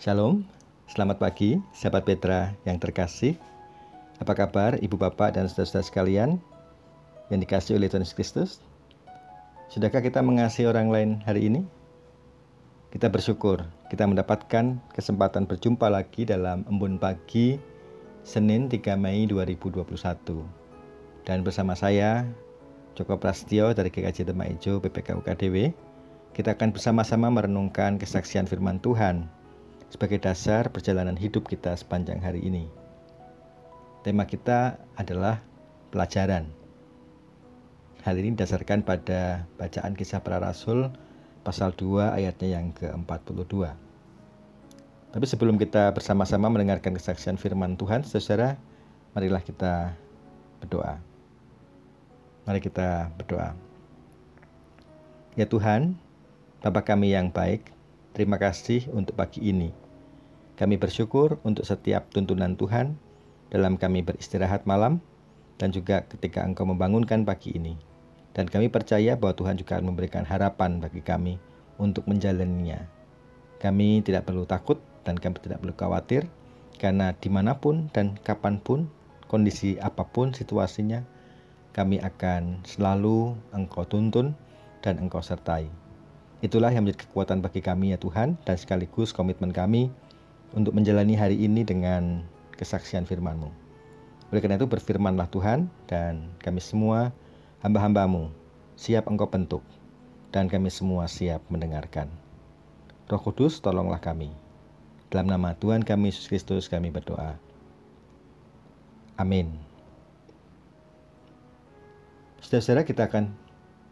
Shalom, selamat pagi sahabat Petra yang terkasih. Apa kabar ibu bapak dan saudara-saudara sekalian yang dikasih oleh Tuhan Yesus Kristus? Sudahkah kita mengasihi orang lain hari ini? Kita bersyukur kita mendapatkan kesempatan berjumpa lagi dalam embun pagi Senin 3 Mei 2021. Dan bersama saya Joko Prastio dari GKJ Demak Ijo PPK UKDW, kita akan bersama-sama merenungkan kesaksian firman Tuhan sebagai dasar perjalanan hidup kita sepanjang hari ini. Tema kita adalah pelajaran. Hal ini didasarkan pada bacaan kisah para rasul pasal 2 ayatnya yang ke-42. Tapi sebelum kita bersama-sama mendengarkan kesaksian firman Tuhan, saudara, marilah kita berdoa. Mari kita berdoa. Ya Tuhan, Bapa kami yang baik, terima kasih untuk pagi ini. Kami bersyukur untuk setiap tuntunan Tuhan dalam kami beristirahat malam dan juga ketika Engkau membangunkan pagi ini. Dan kami percaya bahwa Tuhan juga akan memberikan harapan bagi kami untuk menjalaninya. Kami tidak perlu takut dan kami tidak perlu khawatir karena di mana pun dan kapan pun kondisi apa pun situasinya kami akan selalu Engkau tuntun dan Engkau sertai. Itulah yang menjadi kekuatan bagi kami ya Tuhan dan sekaligus komitmen kami untuk menjalani hari ini dengan kesaksian firman-Mu. Oleh karena itu berfirmanlah Tuhan dan kami semua hamba-hambamu siap Engkau bentuk dan kami semua siap mendengarkan. Roh Kudus tolonglah kami. Dalam nama Tuhan kami Yesus Kristus kami berdoa. Amin. Saudara-saudara kita akan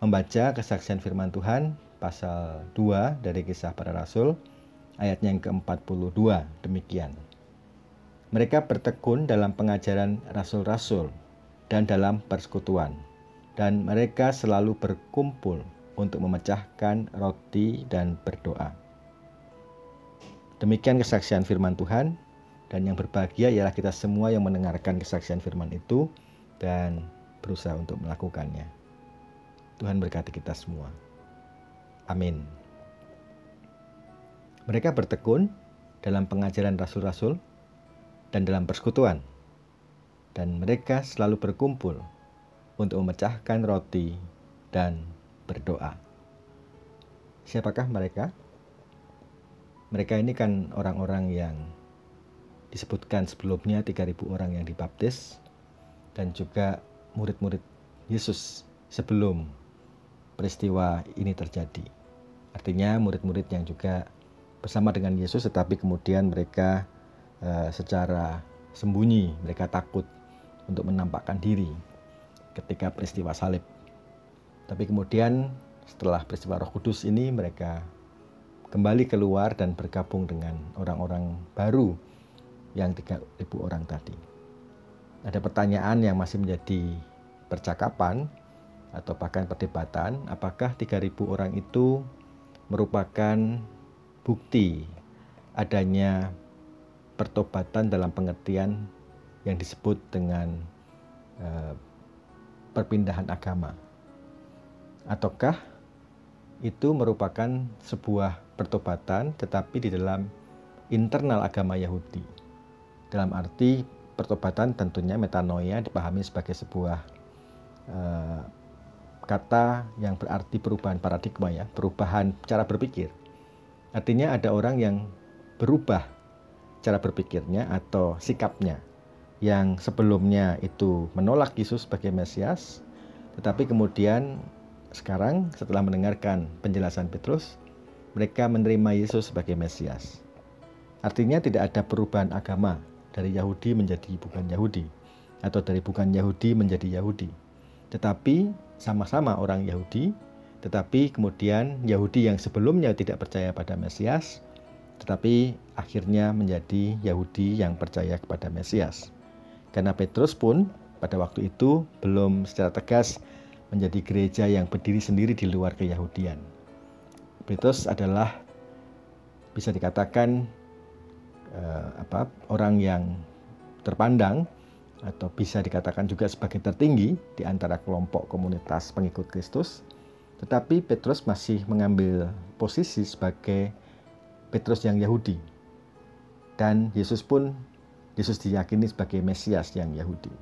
membaca kesaksian firman Tuhan pasal 2 dari kisah para rasul ayatnya yang ke-42 demikian. Mereka bertekun dalam pengajaran rasul-rasul dan dalam persekutuan dan mereka selalu berkumpul untuk memecahkan roti dan berdoa. Demikian kesaksian firman Tuhan dan yang berbahagia ialah kita semua yang mendengarkan kesaksian firman itu dan berusaha untuk melakukannya. Tuhan berkati kita semua. Amin. Mereka bertekun dalam pengajaran rasul-rasul dan dalam persekutuan. Dan mereka selalu berkumpul untuk memecahkan roti dan berdoa. Siapakah mereka? Mereka ini kan orang-orang yang disebutkan sebelumnya 3000 orang yang dibaptis dan juga murid-murid Yesus sebelum peristiwa ini terjadi. Artinya murid-murid yang juga bersama dengan Yesus tetapi kemudian mereka uh, secara sembunyi, mereka takut untuk menampakkan diri ketika peristiwa salib. Tapi kemudian setelah peristiwa Roh Kudus ini mereka kembali keluar dan bergabung dengan orang-orang baru yang 3000 orang tadi. Ada pertanyaan yang masih menjadi percakapan atau bahkan perdebatan, apakah 3000 orang itu merupakan bukti adanya pertobatan dalam pengertian yang disebut dengan uh, perpindahan agama. Ataukah itu merupakan sebuah pertobatan tetapi di dalam internal agama Yahudi. Dalam arti pertobatan tentunya metanoia dipahami sebagai sebuah uh, kata yang berarti perubahan paradigma ya, perubahan cara berpikir. Artinya ada orang yang berubah cara berpikirnya atau sikapnya yang sebelumnya itu menolak Yesus sebagai Mesias, tetapi kemudian sekarang setelah mendengarkan penjelasan Petrus, mereka menerima Yesus sebagai Mesias. Artinya tidak ada perubahan agama dari Yahudi menjadi bukan Yahudi atau dari bukan Yahudi menjadi Yahudi. Tetapi sama-sama orang Yahudi, tetapi kemudian Yahudi yang sebelumnya tidak percaya pada Mesias, tetapi akhirnya menjadi Yahudi yang percaya kepada Mesias. Karena Petrus pun pada waktu itu belum secara tegas menjadi gereja yang berdiri sendiri di luar keyahudian. Petrus adalah bisa dikatakan uh, apa orang yang terpandang atau bisa dikatakan juga sebagai tertinggi di antara kelompok komunitas pengikut Kristus. Tetapi Petrus masih mengambil posisi sebagai Petrus yang Yahudi. dan Yesus pun Yesus diyakini sebagai Mesias yang Yahudi.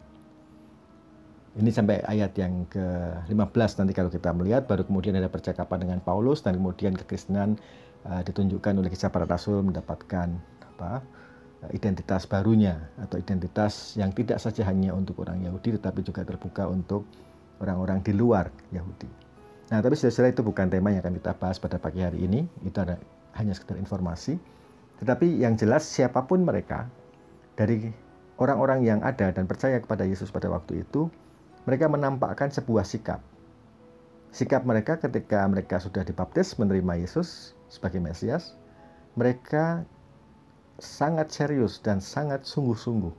Ini sampai ayat yang ke-15 nanti kalau kita melihat baru kemudian ada percakapan dengan Paulus dan kemudian kekristenan uh, ditunjukkan oleh kisah para rasul mendapatkan apa identitas barunya atau identitas yang tidak saja hanya untuk orang Yahudi tetapi juga terbuka untuk orang-orang di luar Yahudi. Nah, tapi saudara itu bukan tema yang akan kita bahas pada pagi hari ini. Itu ada hanya sekedar informasi. Tetapi yang jelas siapa pun mereka dari orang-orang yang ada dan percaya kepada Yesus pada waktu itu mereka menampakkan sebuah sikap. Sikap mereka ketika mereka sudah dibaptis menerima Yesus sebagai Mesias, mereka sangat serius dan sangat sungguh-sungguh.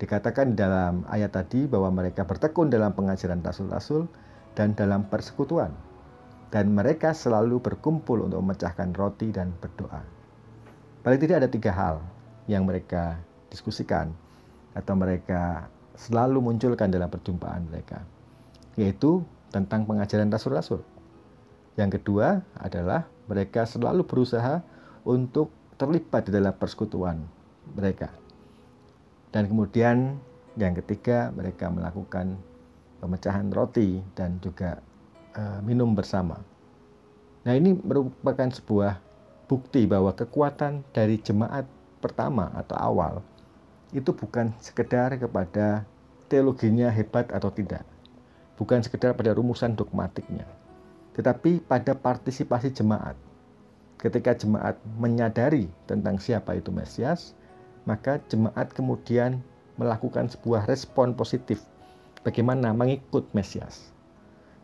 Dikatakan dalam ayat tadi bahwa mereka bertekun dalam pengajaran rasul-rasul dan dalam persekutuan. Dan mereka selalu berkumpul untuk memecahkan roti dan berdoa. Paling tidak ada tiga hal yang mereka diskusikan atau mereka selalu munculkan dalam perjumpaan mereka, yaitu tentang pengajaran rasul-rasul. Yang kedua adalah mereka selalu berusaha untuk terlibat di dalam persekutuan mereka. Dan kemudian yang ketiga mereka melakukan pemecahan roti dan juga uh, minum bersama. Nah, ini merupakan sebuah bukti bahwa kekuatan dari jemaat pertama atau awal itu bukan sekedar kepada teologinya hebat atau tidak. Bukan sekedar pada rumusan dogmatiknya. Tetapi pada partisipasi jemaat. Ketika jemaat menyadari tentang siapa itu Mesias, maka jemaat kemudian melakukan sebuah respon positif bagaimana mengikut Mesias.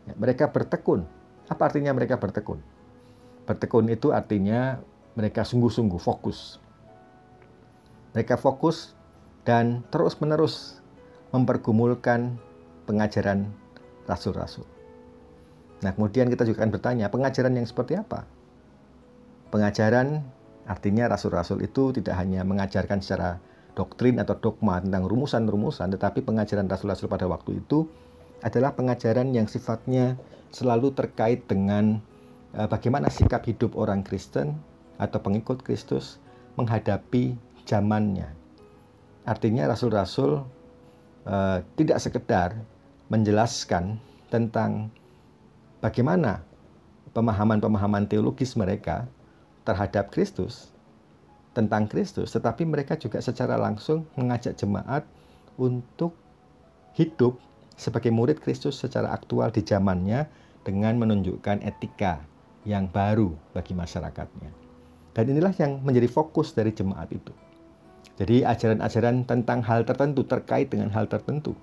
Ya, mereka bertekun. Apa artinya mereka bertekun? Bertekun itu artinya mereka sungguh-sungguh fokus. Mereka fokus dan terus-menerus mempergumulkan pengajaran rasul-rasul. Nah, kemudian kita juga akan bertanya, pengajaran yang seperti apa? Pengajaran artinya rasul-rasul itu tidak hanya mengajarkan secara doktrin atau dogma tentang rumusan-rumusan, tetapi pengajaran rasul-rasul pada waktu itu adalah pengajaran yang sifatnya selalu terkait dengan eh, bagaimana sikap hidup orang Kristen atau pengikut Kristus menghadapi zamannya, Artinya rasul-rasul uh, tidak sekedar menjelaskan tentang bagaimana pemahaman-pemahaman teologis mereka terhadap Kristus, tentang Kristus, tetapi mereka juga secara langsung mengajak jemaat untuk hidup sebagai murid Kristus secara aktual di zamannya dengan menunjukkan etika yang baru bagi masyarakatnya. Dan inilah yang menjadi fokus dari jemaat itu. Jadi ajaran-ajaran tentang hal tertentu terkait dengan hal tertentu.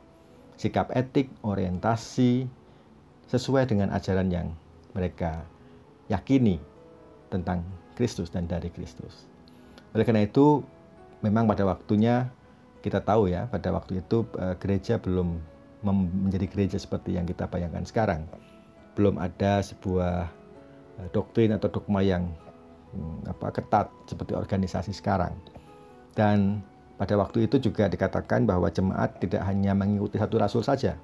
Sikap etik, orientasi sesuai dengan ajaran yang mereka yakini tentang Kristus dan dari Kristus. Oleh karena itu, memang pada waktunya kita tahu ya, pada waktu itu eh, gereja belum menjadi gereja seperti yang kita bayangkan sekarang. Belum ada sebuah eh, doktrin atau dogma yang hmm, apa ketat seperti organisasi sekarang. Dan pada waktu itu juga dikatakan bahwa jemaat tidak hanya mengikuti satu rasul saja,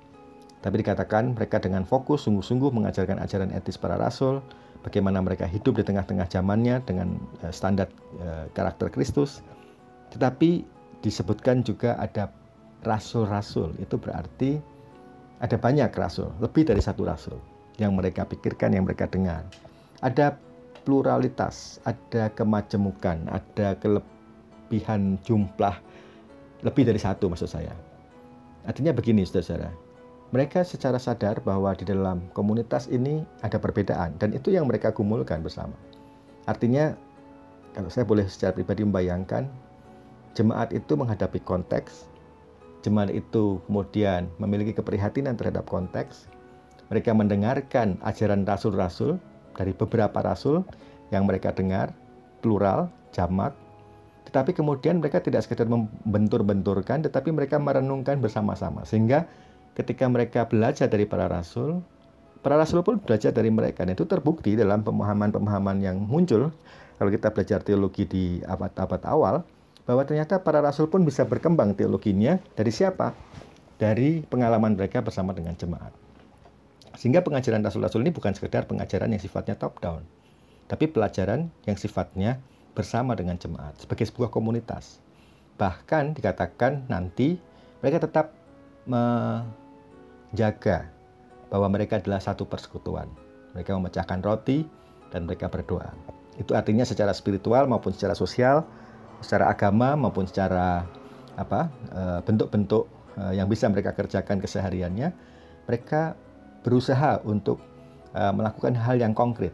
tapi dikatakan mereka dengan fokus sungguh-sungguh mengajarkan ajaran etis para rasul, bagaimana mereka hidup di tengah-tengah zamannya dengan eh, standar eh, karakter Kristus. Tetapi disebutkan juga ada rasul-rasul, itu berarti ada banyak rasul, lebih dari satu rasul yang mereka pikirkan, yang mereka dengar. Ada pluralitas, ada kemajemukan, ada kelebihan jumlah lebih dari satu maksud saya. Artinya begini saudara-saudara, mereka secara sadar bahwa di dalam komunitas ini ada perbedaan dan itu yang mereka gumulkan bersama. Artinya kalau saya boleh secara pribadi membayangkan jemaat itu menghadapi konteks, jemaat itu kemudian memiliki keprihatinan terhadap konteks, mereka mendengarkan ajaran rasul-rasul dari beberapa rasul yang mereka dengar, plural, jamak, tetapi kemudian mereka tidak sekedar membentur-benturkan, tetapi mereka merenungkan bersama-sama. Sehingga ketika mereka belajar dari para rasul, para rasul pun belajar dari mereka. Dan itu terbukti dalam pemahaman-pemahaman yang muncul. Kalau kita belajar teologi di abad-abad awal, bahwa ternyata para rasul pun bisa berkembang teologinya dari siapa? Dari pengalaman mereka bersama dengan jemaat. Sehingga pengajaran rasul-rasul ini bukan sekedar pengajaran yang sifatnya top down, tapi pelajaran yang sifatnya bersama dengan jemaat sebagai sebuah komunitas. Bahkan dikatakan nanti mereka tetap menjaga bahwa mereka adalah satu persekutuan. Mereka memecahkan roti dan mereka berdoa. Itu artinya secara spiritual maupun secara sosial, secara agama maupun secara apa eh, bentuk-bentuk eh, yang bisa mereka kerjakan kesehariannya, mereka berusaha untuk eh, melakukan hal yang konkret.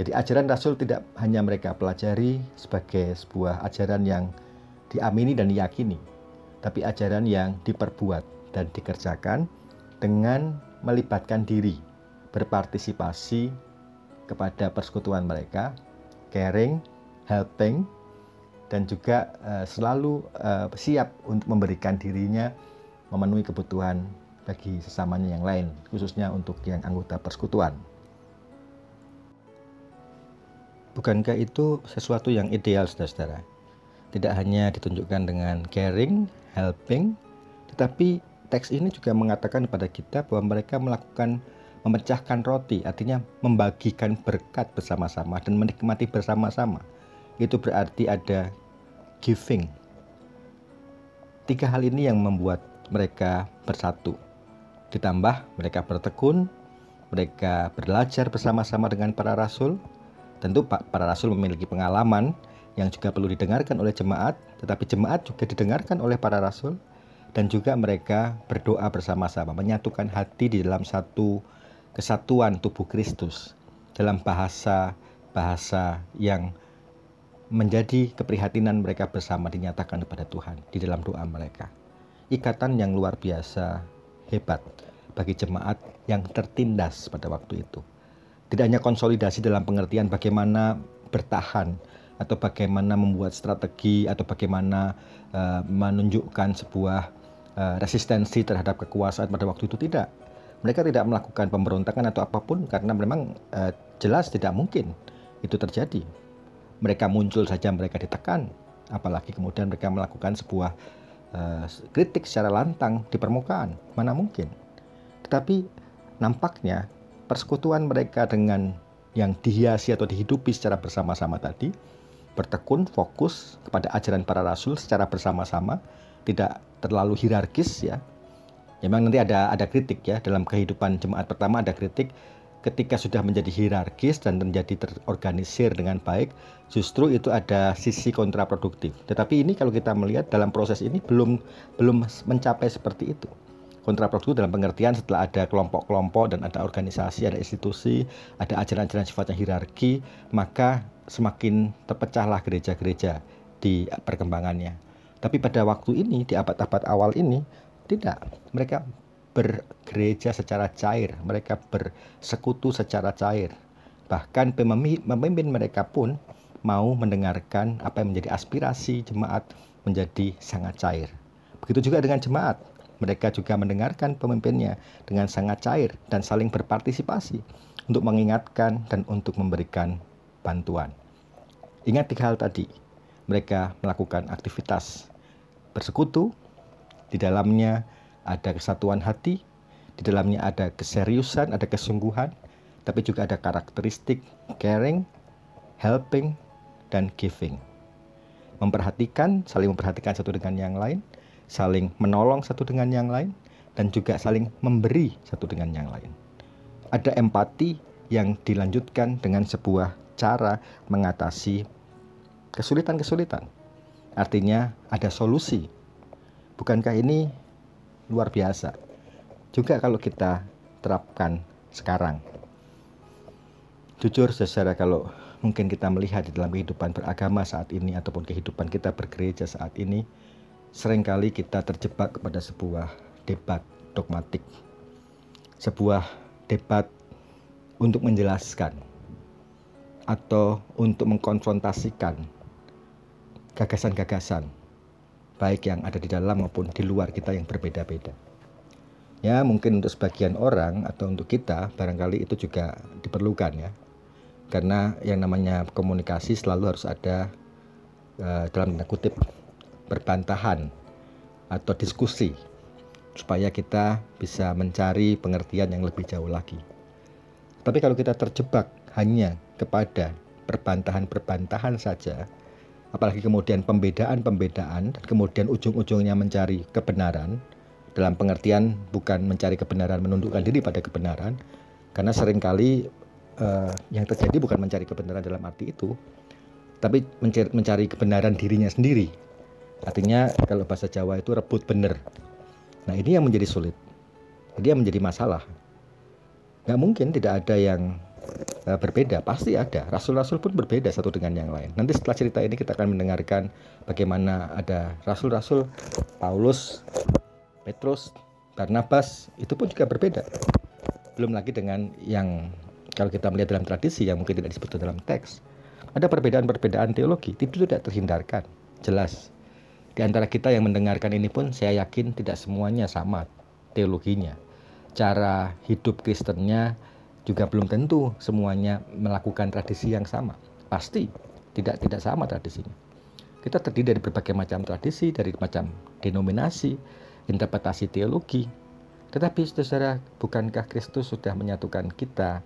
Jadi ajaran Rasul tidak hanya mereka pelajari sebagai sebuah ajaran yang diamini dan diyakini, tapi ajaran yang diperbuat dan dikerjakan dengan melibatkan diri, berpartisipasi kepada persekutuan mereka, caring, helping, dan juga uh, selalu uh, siap untuk memberikan dirinya memenuhi kebutuhan bagi sesamanya yang lain, khususnya untuk yang anggota persekutuan. Bukankah itu sesuatu yang ideal, saudara-saudara? tidak hanya ditunjukkan dengan caring, helping, tetapi teks ini juga mengatakan kepada kita bahwa mereka melakukan memecahkan roti, artinya membagikan berkat bersama-sama dan menikmati bersama-sama. Itu berarti ada giving. Tiga hal ini yang membuat mereka bersatu. Ditambah mereka bertekun, mereka belajar bersama-sama dengan para rasul. Tentu para rasul memiliki pengalaman yang juga perlu didengarkan oleh jemaat, tetapi jemaat juga didengarkan oleh para rasul dan juga mereka berdoa bersama-sama, menyatukan hati di dalam satu kesatuan tubuh Kristus dalam bahasa bahasa yang menjadi keprihatinan mereka bersama dinyatakan kepada Tuhan di dalam doa mereka. Ikatan yang luar biasa hebat bagi jemaat yang tertindas pada waktu itu. Tidak hanya konsolidasi dalam pengertian bagaimana bertahan atau bagaimana membuat strategi atau bagaimana uh, menunjukkan sebuah resistensi terhadap kekuasaan pada waktu itu tidak. Mereka tidak melakukan pemberontakan atau apa pun karena memang uh, jelas tidak mungkin itu terjadi. Mereka muncul saja mereka ditekan, apalagi kemudian mereka melakukan sebuah uh, kritik secara lantang di permukaan. Mana mungkin? Tetapi nampaknya persekutuan mereka dengan yang dihiasi atau dihidupi secara bersama-sama tadi bertekun fokus kepada ajaran para rasul secara bersama-sama tidak terlalu hierarkis ya. ya memang nanti ada ada kritik ya dalam kehidupan jemaat pertama ada kritik ketika sudah menjadi hierarkis dan menjadi terorganisir dengan baik, justru itu ada sisi kontraproduktif. Tetapi ini kalau kita melihat dalam proses ini belum belum mencapai seperti itu. Kontraproduktif dalam pengertian setelah ada kelompok-kelompok dan ada organisasi, ada institusi, ada ajaran-ajaran sifatnya hierarki, maka semakin terpecahlah gereja-gereja di perkembangannya. Tapi pada waktu ini, di abad-abad awal ini, tidak. Mereka bergereja secara cair, mereka bersekutu secara cair. Bahkan pemimpin mereka pun mau mendengarkan apa yang menjadi aspirasi jemaat menjadi sangat cair. Begitu juga dengan jemaat. Mereka juga mendengarkan pemimpinnya dengan sangat cair dan saling berpartisipasi untuk mengingatkan dan untuk memberikan bantuan. Ingat tiga hal tadi. Mereka melakukan aktivitas bersekutu, di dalamnya ada kesatuan hati, di dalamnya ada keseriusan, ada kesungguhan, tapi juga ada karakteristik caring, helping, dan giving. Memperhatikan, saling memperhatikan satu dengan yang lain, saling menolong satu dengan yang lain, dan juga saling memberi satu dengan yang lain. Ada empati yang dilanjutkan dengan sebuah cara mengatasi kesulitan-kesulitan. Artinya ada solusi. Bukankah ini luar biasa? Juga kalau kita terapkan sekarang. Jujur secara kalau mungkin kita melihat di dalam kehidupan beragama saat ini ataupun kehidupan kita bergereja saat ini, sering kali kita terjebak kepada sebuah debat dogmatik. Sebuah debat untuk menjelaskan atau untuk mengkonfrontasikan gagasan-gagasan baik yang ada di dalam maupun di luar kita yang berbeda-beda. Ya, mungkin untuk sebagian orang atau untuk kita barangkali itu juga diperlukan ya. Karena yang namanya komunikasi selalu harus ada uh, dalam tanda kutip berbantahan atau diskusi supaya kita bisa mencari pengertian yang lebih jauh lagi. Tapi kalau kita terjebak hanya kepada perbantahan-perbantahan saja, apalagi kemudian pembedaan-pembedaan kemudian ujung-ujungnya mencari kebenaran. Dalam pengertian bukan mencari kebenaran menundukkan diri pada kebenaran. Karena sering kali uh, yang terjadi bukan mencari kebenaran dalam arti itu tapi mencari, kebenaran dirinya sendiri. Artinya kalau bahasa Jawa itu rebut benar. Nah ini yang menjadi sulit. Ini yang menjadi masalah. Nggak mungkin tidak ada yang berbeda pasti ada. Rasul-rasul pun berbeda satu dengan yang lain. Nanti setelah cerita ini kita akan mendengarkan bagaimana ada rasul-rasul Paulus Petrus Barnabas itu pun juga berbeda. Belum lagi dengan yang kalau kita melihat dalam tradisi yang mungkin tidak disebut dalam teks ada perbedaan-perbedaan teologi. Itu tidak terhindarkan jelas. Di antara kita yang mendengarkan ini pun saya yakin tidak semuanya sama teologinya. Cara hidup Kristennya juga belum tentu semuanya melakukan tradisi yang sama. Pasti tidak tidak sama tradisinya. Kita terdiri dari berbagai macam tradisi, dari macam denominasi, interpretasi teologi. Tetapi saudara, bukankah Kristus sudah menyatukan kita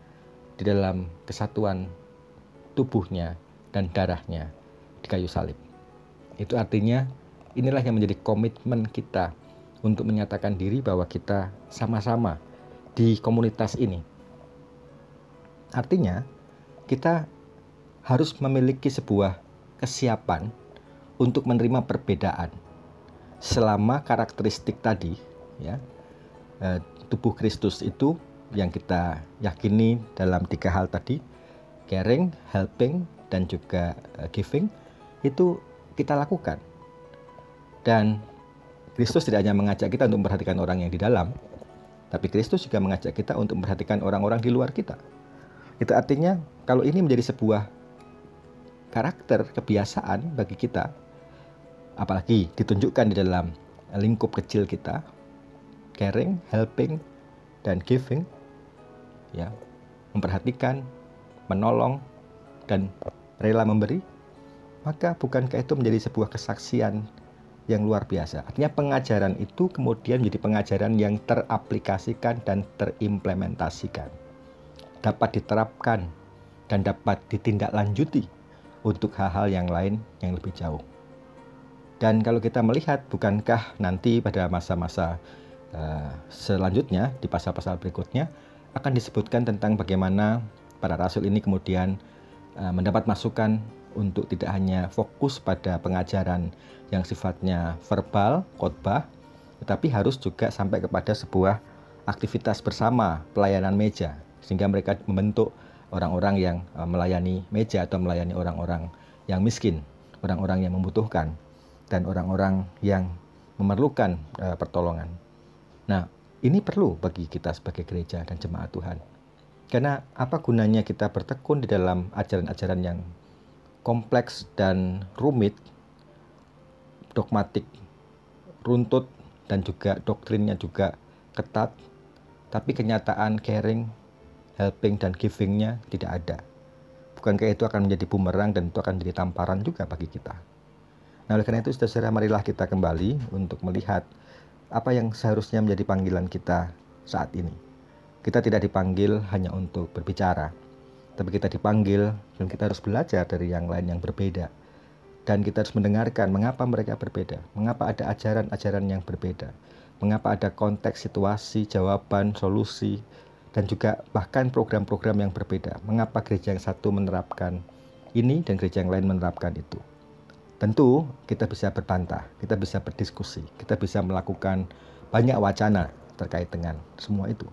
di dalam kesatuan tubuhnya dan darahnya di kayu salib? Itu artinya inilah yang menjadi komitmen kita untuk menyatakan diri bahwa kita sama-sama di komunitas ini. Artinya, kita harus memiliki sebuah kesiapan untuk menerima perbedaan selama karakteristik tadi ya eh, tubuh Kristus itu yang kita yakini dalam tiga hal tadi caring, helping dan juga eh, giving itu kita lakukan dan Kristus tidak hanya mengajak kita untuk memperhatikan orang yang di dalam, tapi Kristus juga mengajak kita untuk memperhatikan orang-orang di luar kita. Itu artinya kalau ini menjadi sebuah karakter kebiasaan bagi kita, apalagi ditunjukkan di dalam lingkup kecil kita, caring, helping, dan giving, ya, memperhatikan, menolong, dan rela memberi, maka bukankah itu menjadi sebuah kesaksian yang luar biasa. Artinya pengajaran itu kemudian menjadi pengajaran yang teraplikasikan dan terimplementasikan. Dapat diterapkan dan dapat ditindaklanjuti untuk hal-hal yang lain yang lebih jauh. Dan kalau kita melihat, bukankah nanti pada masa-masa uh, selanjutnya, di pasal-pasal berikutnya, akan disebutkan tentang bagaimana para rasul ini kemudian uh, mendapat masukan untuk tidak hanya fokus pada pengajaran yang sifatnya verbal, khotbah, tetapi harus juga sampai kepada sebuah aktivitas bersama pelayanan meja sehingga mereka membentuk orang-orang yang e, melayani meja atau melayani orang-orang yang miskin, orang-orang yang membutuhkan dan orang-orang yang memerlukan uh, pertolongan. Nah, ini perlu bagi kita sebagai gereja dan jemaat Tuhan. Karena apa gunanya kita bertekun di dalam ajaran-ajaran yang kompleks dan rumit, dogmatik, runtut, dan juga doktrinnya juga ketat, tapi kenyataan caring, helping, dan givingnya tidak ada. Bukankah itu akan menjadi bumerang dan itu akan menjadi tamparan juga bagi kita. Nah oleh karena itu saudara marilah kita kembali untuk melihat apa yang seharusnya menjadi panggilan kita saat ini. Kita tidak dipanggil hanya untuk berbicara, tapi kita dipanggil dan kita harus belajar dari yang lain yang berbeda. Dan kita harus mendengarkan mengapa mereka berbeda, mengapa ada ajaran-ajaran yang berbeda, mengapa ada konteks, situasi, jawaban, solusi, dan juga bahkan program-program yang berbeda. Mengapa gereja yang satu menerapkan ini dan gereja yang lain menerapkan itu. Tentu kita bisa berbantah, kita bisa berdiskusi, kita bisa melakukan banyak wacana terkait dengan semua itu.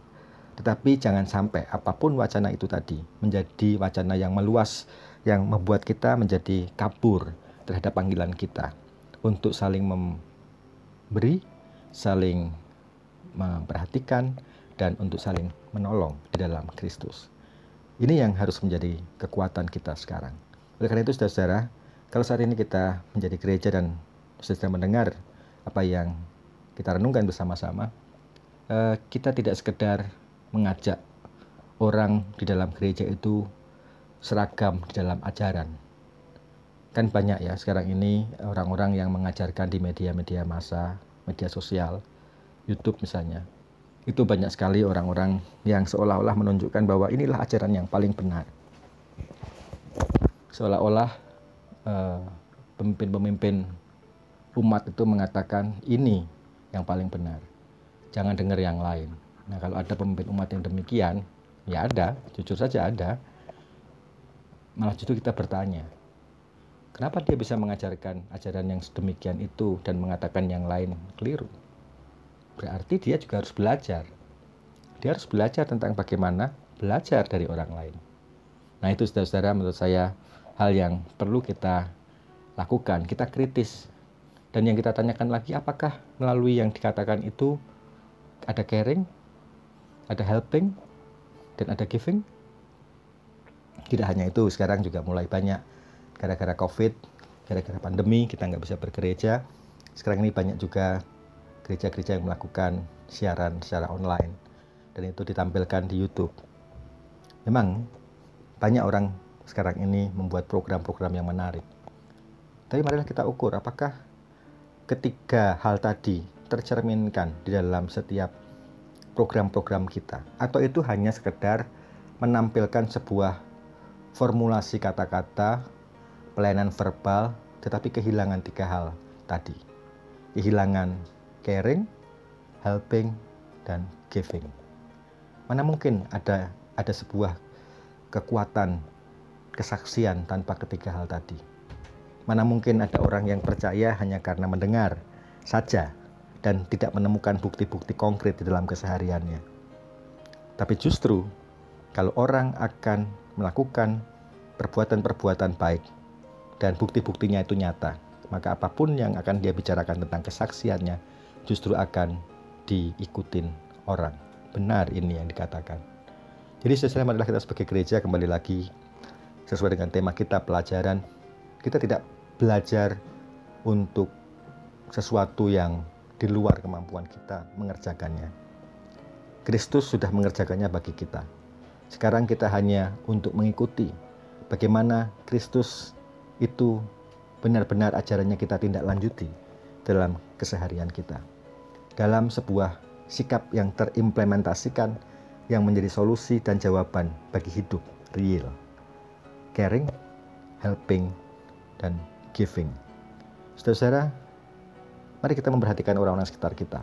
Tetapi jangan sampai apa pun wacana itu tadi menjadi wacana yang meluas yang membuat kita menjadi kabur terhadap panggilan kita untuk saling memberi, saling memperhatikan dan untuk saling menolong di dalam Kristus. Ini yang harus menjadi kekuatan kita sekarang. Oleh karena itu saudara-saudara, kalau saat ini kita menjadi gereja dan saudara mendengar apa yang kita renungkan bersama-sama, eh, kita tidak sekedar mengajak orang di dalam gereja itu seragam di dalam ajaran. Kan banyak ya sekarang ini orang-orang yang mengajarkan di media-media massa, media sosial, YouTube misalnya. Itu banyak sekali orang-orang yang seolah-olah menunjukkan bahwa inilah ajaran yang paling benar. Seolah-olah eh, pemimpin-pemimpin umat itu mengatakan ini yang paling benar. Jangan dengar yang lain. Nah, kalau ada pemimpin umat yang demikian, ya ada, jujur saja ada. Malah justru kita bertanya, kenapa dia bisa mengajarkan ajaran yang sedemikian itu dan mengatakan yang lain keliru? Berarti dia juga harus belajar. Dia harus belajar tentang bagaimana belajar dari orang lain. Nah, itu saudara-saudara menurut saya hal yang perlu kita lakukan. Kita kritis dan yang kita tanyakan lagi, apakah melalui yang dikatakan itu ada caring, ada helping, dan ada giving? Tidak hanya itu, sekarang juga mulai banyak gara-gara COVID, gara-gara pandemi kita nggak bisa bergereja. Sekarang ini banyak juga gereja-gereja yang melakukan siaran secara online dan itu ditampilkan di YouTube. Memang banyak orang sekarang ini membuat program-program yang menarik. Tapi marilah kita ukur apakah ketiga hal tadi tercerminkan di dalam setiap program-program kita atau itu hanya sekedar menampilkan sebuah formulasi kata-kata pelayanan verbal tetapi kehilangan tiga hal tadi kehilangan caring helping dan giving mana mungkin ada ada sebuah kekuatan kesaksian tanpa ketiga hal tadi Mana mungkin ada orang yang percaya hanya karena mendengar saja dan tidak menemukan bukti-bukti konkret di dalam kesehariannya. Tapi justru kalau orang akan melakukan perbuatan-perbuatan baik dan bukti-buktinya itu nyata, maka apa pun yang akan dia bicarakan tentang kesaksiannya justru akan diikutin orang. Benar ini yang dikatakan. Jadi sesuai marilah kita sebagai gereja kembali lagi sesuai dengan tema kita pelajaran kita tidak belajar untuk sesuatu yang di luar kemampuan kita mengerjakannya. Kristus sudah mengerjakannya bagi kita. Sekarang kita hanya untuk mengikuti bagaimana Kristus itu benar-benar ajarannya kita tindak lanjuti dalam keseharian kita. Dalam sebuah sikap yang terimplementasikan yang menjadi solusi dan jawaban bagi hidup real. Caring, helping, dan giving. Saudara-saudara, mari kita memperhatikan orang-orang sekitar kita.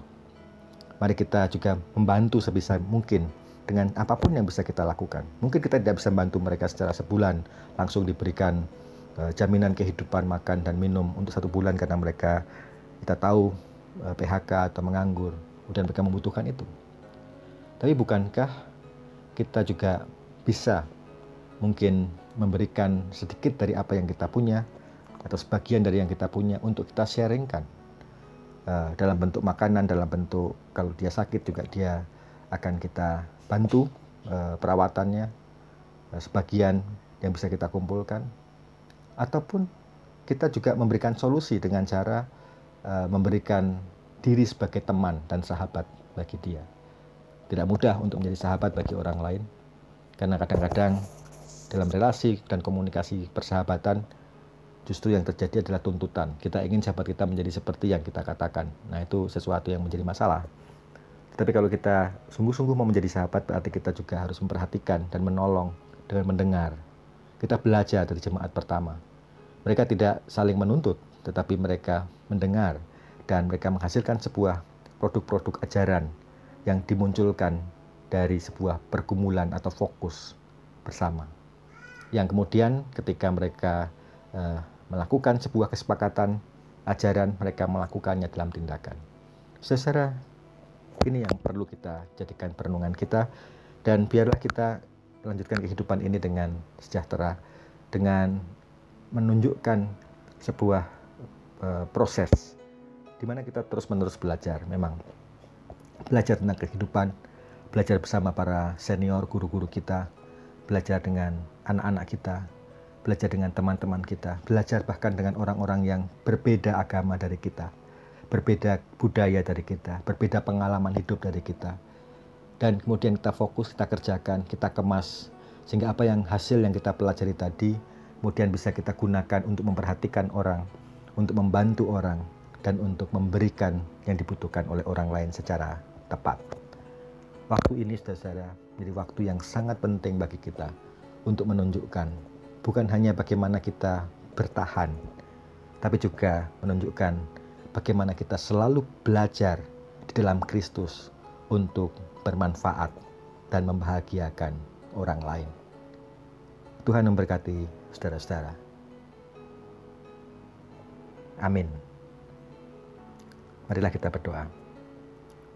Mari kita juga membantu sebisa mungkin dengan apa pun yang bisa kita lakukan. Mungkin kita tidak bisa membantu mereka secara sebulan, langsung diberikan uh, jaminan kehidupan makan dan minum untuk satu bulan karena mereka kita tahu eh, PHK atau menganggur, dan mereka membutuhkan itu. Tapi bukankah kita juga bisa mungkin memberikan sedikit dari apa yang kita punya atau sebagian dari yang kita punya untuk kita sharingkan uh, dalam bentuk makanan, dalam bentuk kalau dia sakit juga dia akan kita bantu uh, perawatannya, sebagian yang bisa kita kumpulkan, ataupun kita juga memberikan solusi dengan cara uh, memberikan diri sebagai teman dan sahabat bagi dia. Tidak mudah untuk menjadi sahabat bagi orang lain, karena kadang-kadang dalam relasi dan komunikasi persahabatan justru yang terjadi adalah tuntutan. Kita ingin sahabat kita menjadi seperti yang kita katakan. Nah, itu sesuatu yang menjadi masalah. Tapi kalau kita sungguh-sungguh mau menjadi sahabat, berarti kita juga harus memperhatikan dan menolong dengan mendengar. Kita belajar dari jemaat pertama. Mereka tidak saling menuntut, tetapi mereka mendengar dan mereka menghasilkan sebuah produk-produk ajaran yang dimunculkan dari sebuah pergumulan atau fokus bersama. Yang kemudian ketika mereka uh, melakukan sebuah kesepakatan ajaran, mereka melakukannya dalam tindakan. Secara ini yang perlu kita jadikan perenungan kita dan biarlah kita melanjutkan kehidupan ini dengan sejahtera dengan menunjukkan sebuah uh, proses di mana kita terus-menerus belajar memang belajar tentang kehidupan belajar bersama para senior guru-guru kita belajar dengan anak-anak kita belajar dengan teman-teman kita, belajar bahkan dengan orang-orang yang berbeda agama dari kita, berbeda budaya dari kita, berbeda pengalaman hidup dari kita. Dan kemudian kita fokus, kita kerjakan, kita kemas, sehingga apa yang hasil yang kita pelajari tadi, kemudian bisa kita gunakan untuk memperhatikan orang, untuk membantu orang, dan untuk memberikan yang dibutuhkan oleh orang lain secara tepat. Waktu ini, saudara, menjadi waktu yang sangat penting bagi kita untuk menunjukkan bukan hanya bagaimana kita bertahan, tapi juga menunjukkan bagaimana kita selalu belajar di dalam Kristus untuk bermanfaat dan membahagiakan orang lain. Tuhan memberkati saudara-saudara. Amin. Marilah kita berdoa.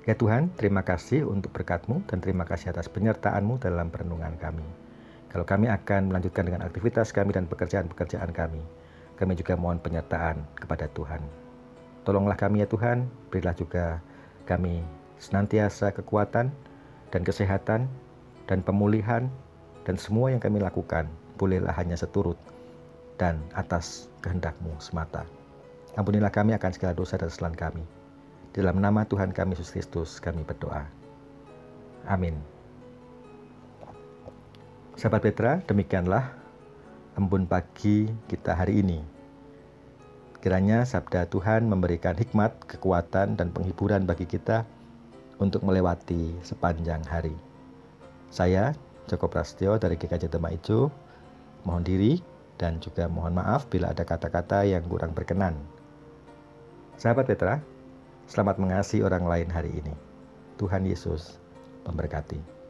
Ya Tuhan, terima kasih untuk berkat-Mu dan terima kasih atas penyertaan-Mu dalam perenungan kami. Kalau kami akan melanjutkan dengan aktivitas kami dan pekerjaan-pekerjaan kami, kami juga mohon penyertaan kepada Tuhan. Tolonglah kami ya Tuhan, berilah juga kami senantiasa kekuatan dan kesehatan dan pemulihan dan semua yang kami lakukan bolehlah hanya seturut dan atas kehendak-Mu semata. Ampunilah kami akan segala dosa dan kesalahan kami. Dalam nama Tuhan kami Yesus Kristus kami berdoa. Amin. Sahabat Petra, demikianlah embun pagi kita hari ini. Kiranya sabda Tuhan memberikan hikmat, kekuatan, dan penghiburan bagi kita untuk melewati sepanjang hari. Saya, Joko Prastyo dari GKJ Tema Ijo, mohon diri dan juga mohon maaf bila ada kata-kata yang kurang berkenan. Sahabat Petra, selamat mengasihi orang lain hari ini. Tuhan Yesus memberkati.